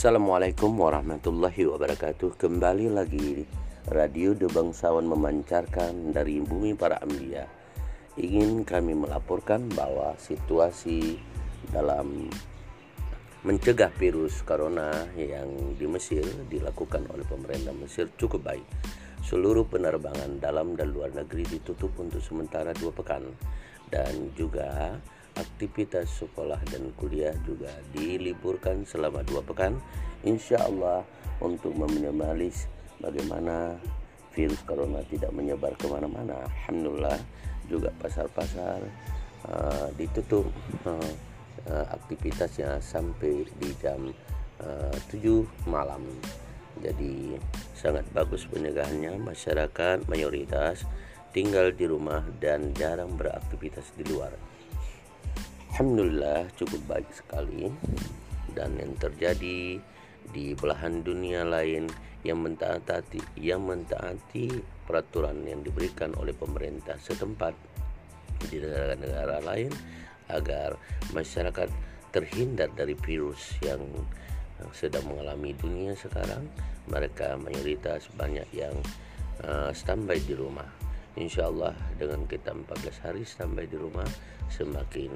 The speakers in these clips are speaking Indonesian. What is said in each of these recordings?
Assalamualaikum warahmatullahi wabarakatuh. Kembali lagi Radio The Bangsawan memancarkan dari bumi para ambia Ingin kami melaporkan bahwa situasi dalam mencegah virus corona yang di Mesir dilakukan oleh pemerintah Mesir cukup baik. Seluruh penerbangan dalam dan luar negeri ditutup untuk sementara dua pekan. Dan juga aktivitas sekolah dan kuliah juga diliburkan selama dua pekan insya Allah untuk meminimalis bagaimana virus corona tidak menyebar ke mana-mana. Alhamdulillah juga pasar-pasar uh, ditutup uh, uh, aktivitasnya sampai di jam uh, 7 malam. Jadi sangat bagus pencegahannya. Masyarakat mayoritas tinggal di rumah dan jarang beraktivitas di luar Alhamdulillah cukup baik sekali. Dan yang terjadi di belahan dunia lain yang mentaati yang mentaati peraturan yang diberikan oleh pemerintah setempat di negara-negara lain agar masyarakat terhindar dari virus yang sedang mengalami dunia sekarang. Mereka mayoritas banyak yang uh, standby di rumah insyaallah dengan kita 14 hari sampai di rumah semakin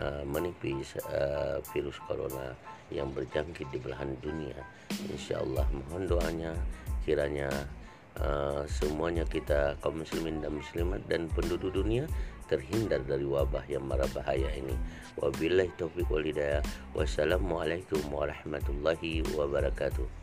uh, menipis uh, virus corona yang berjangkit di belahan dunia. Insyaallah mohon doanya kiranya uh, semuanya kita kaum muslimin dan muslimat dan penduduk dunia terhindar dari wabah yang marah bahaya ini. Wabillahi taufiq walhidayah wassalamualaikum warahmatullahi wabarakatuh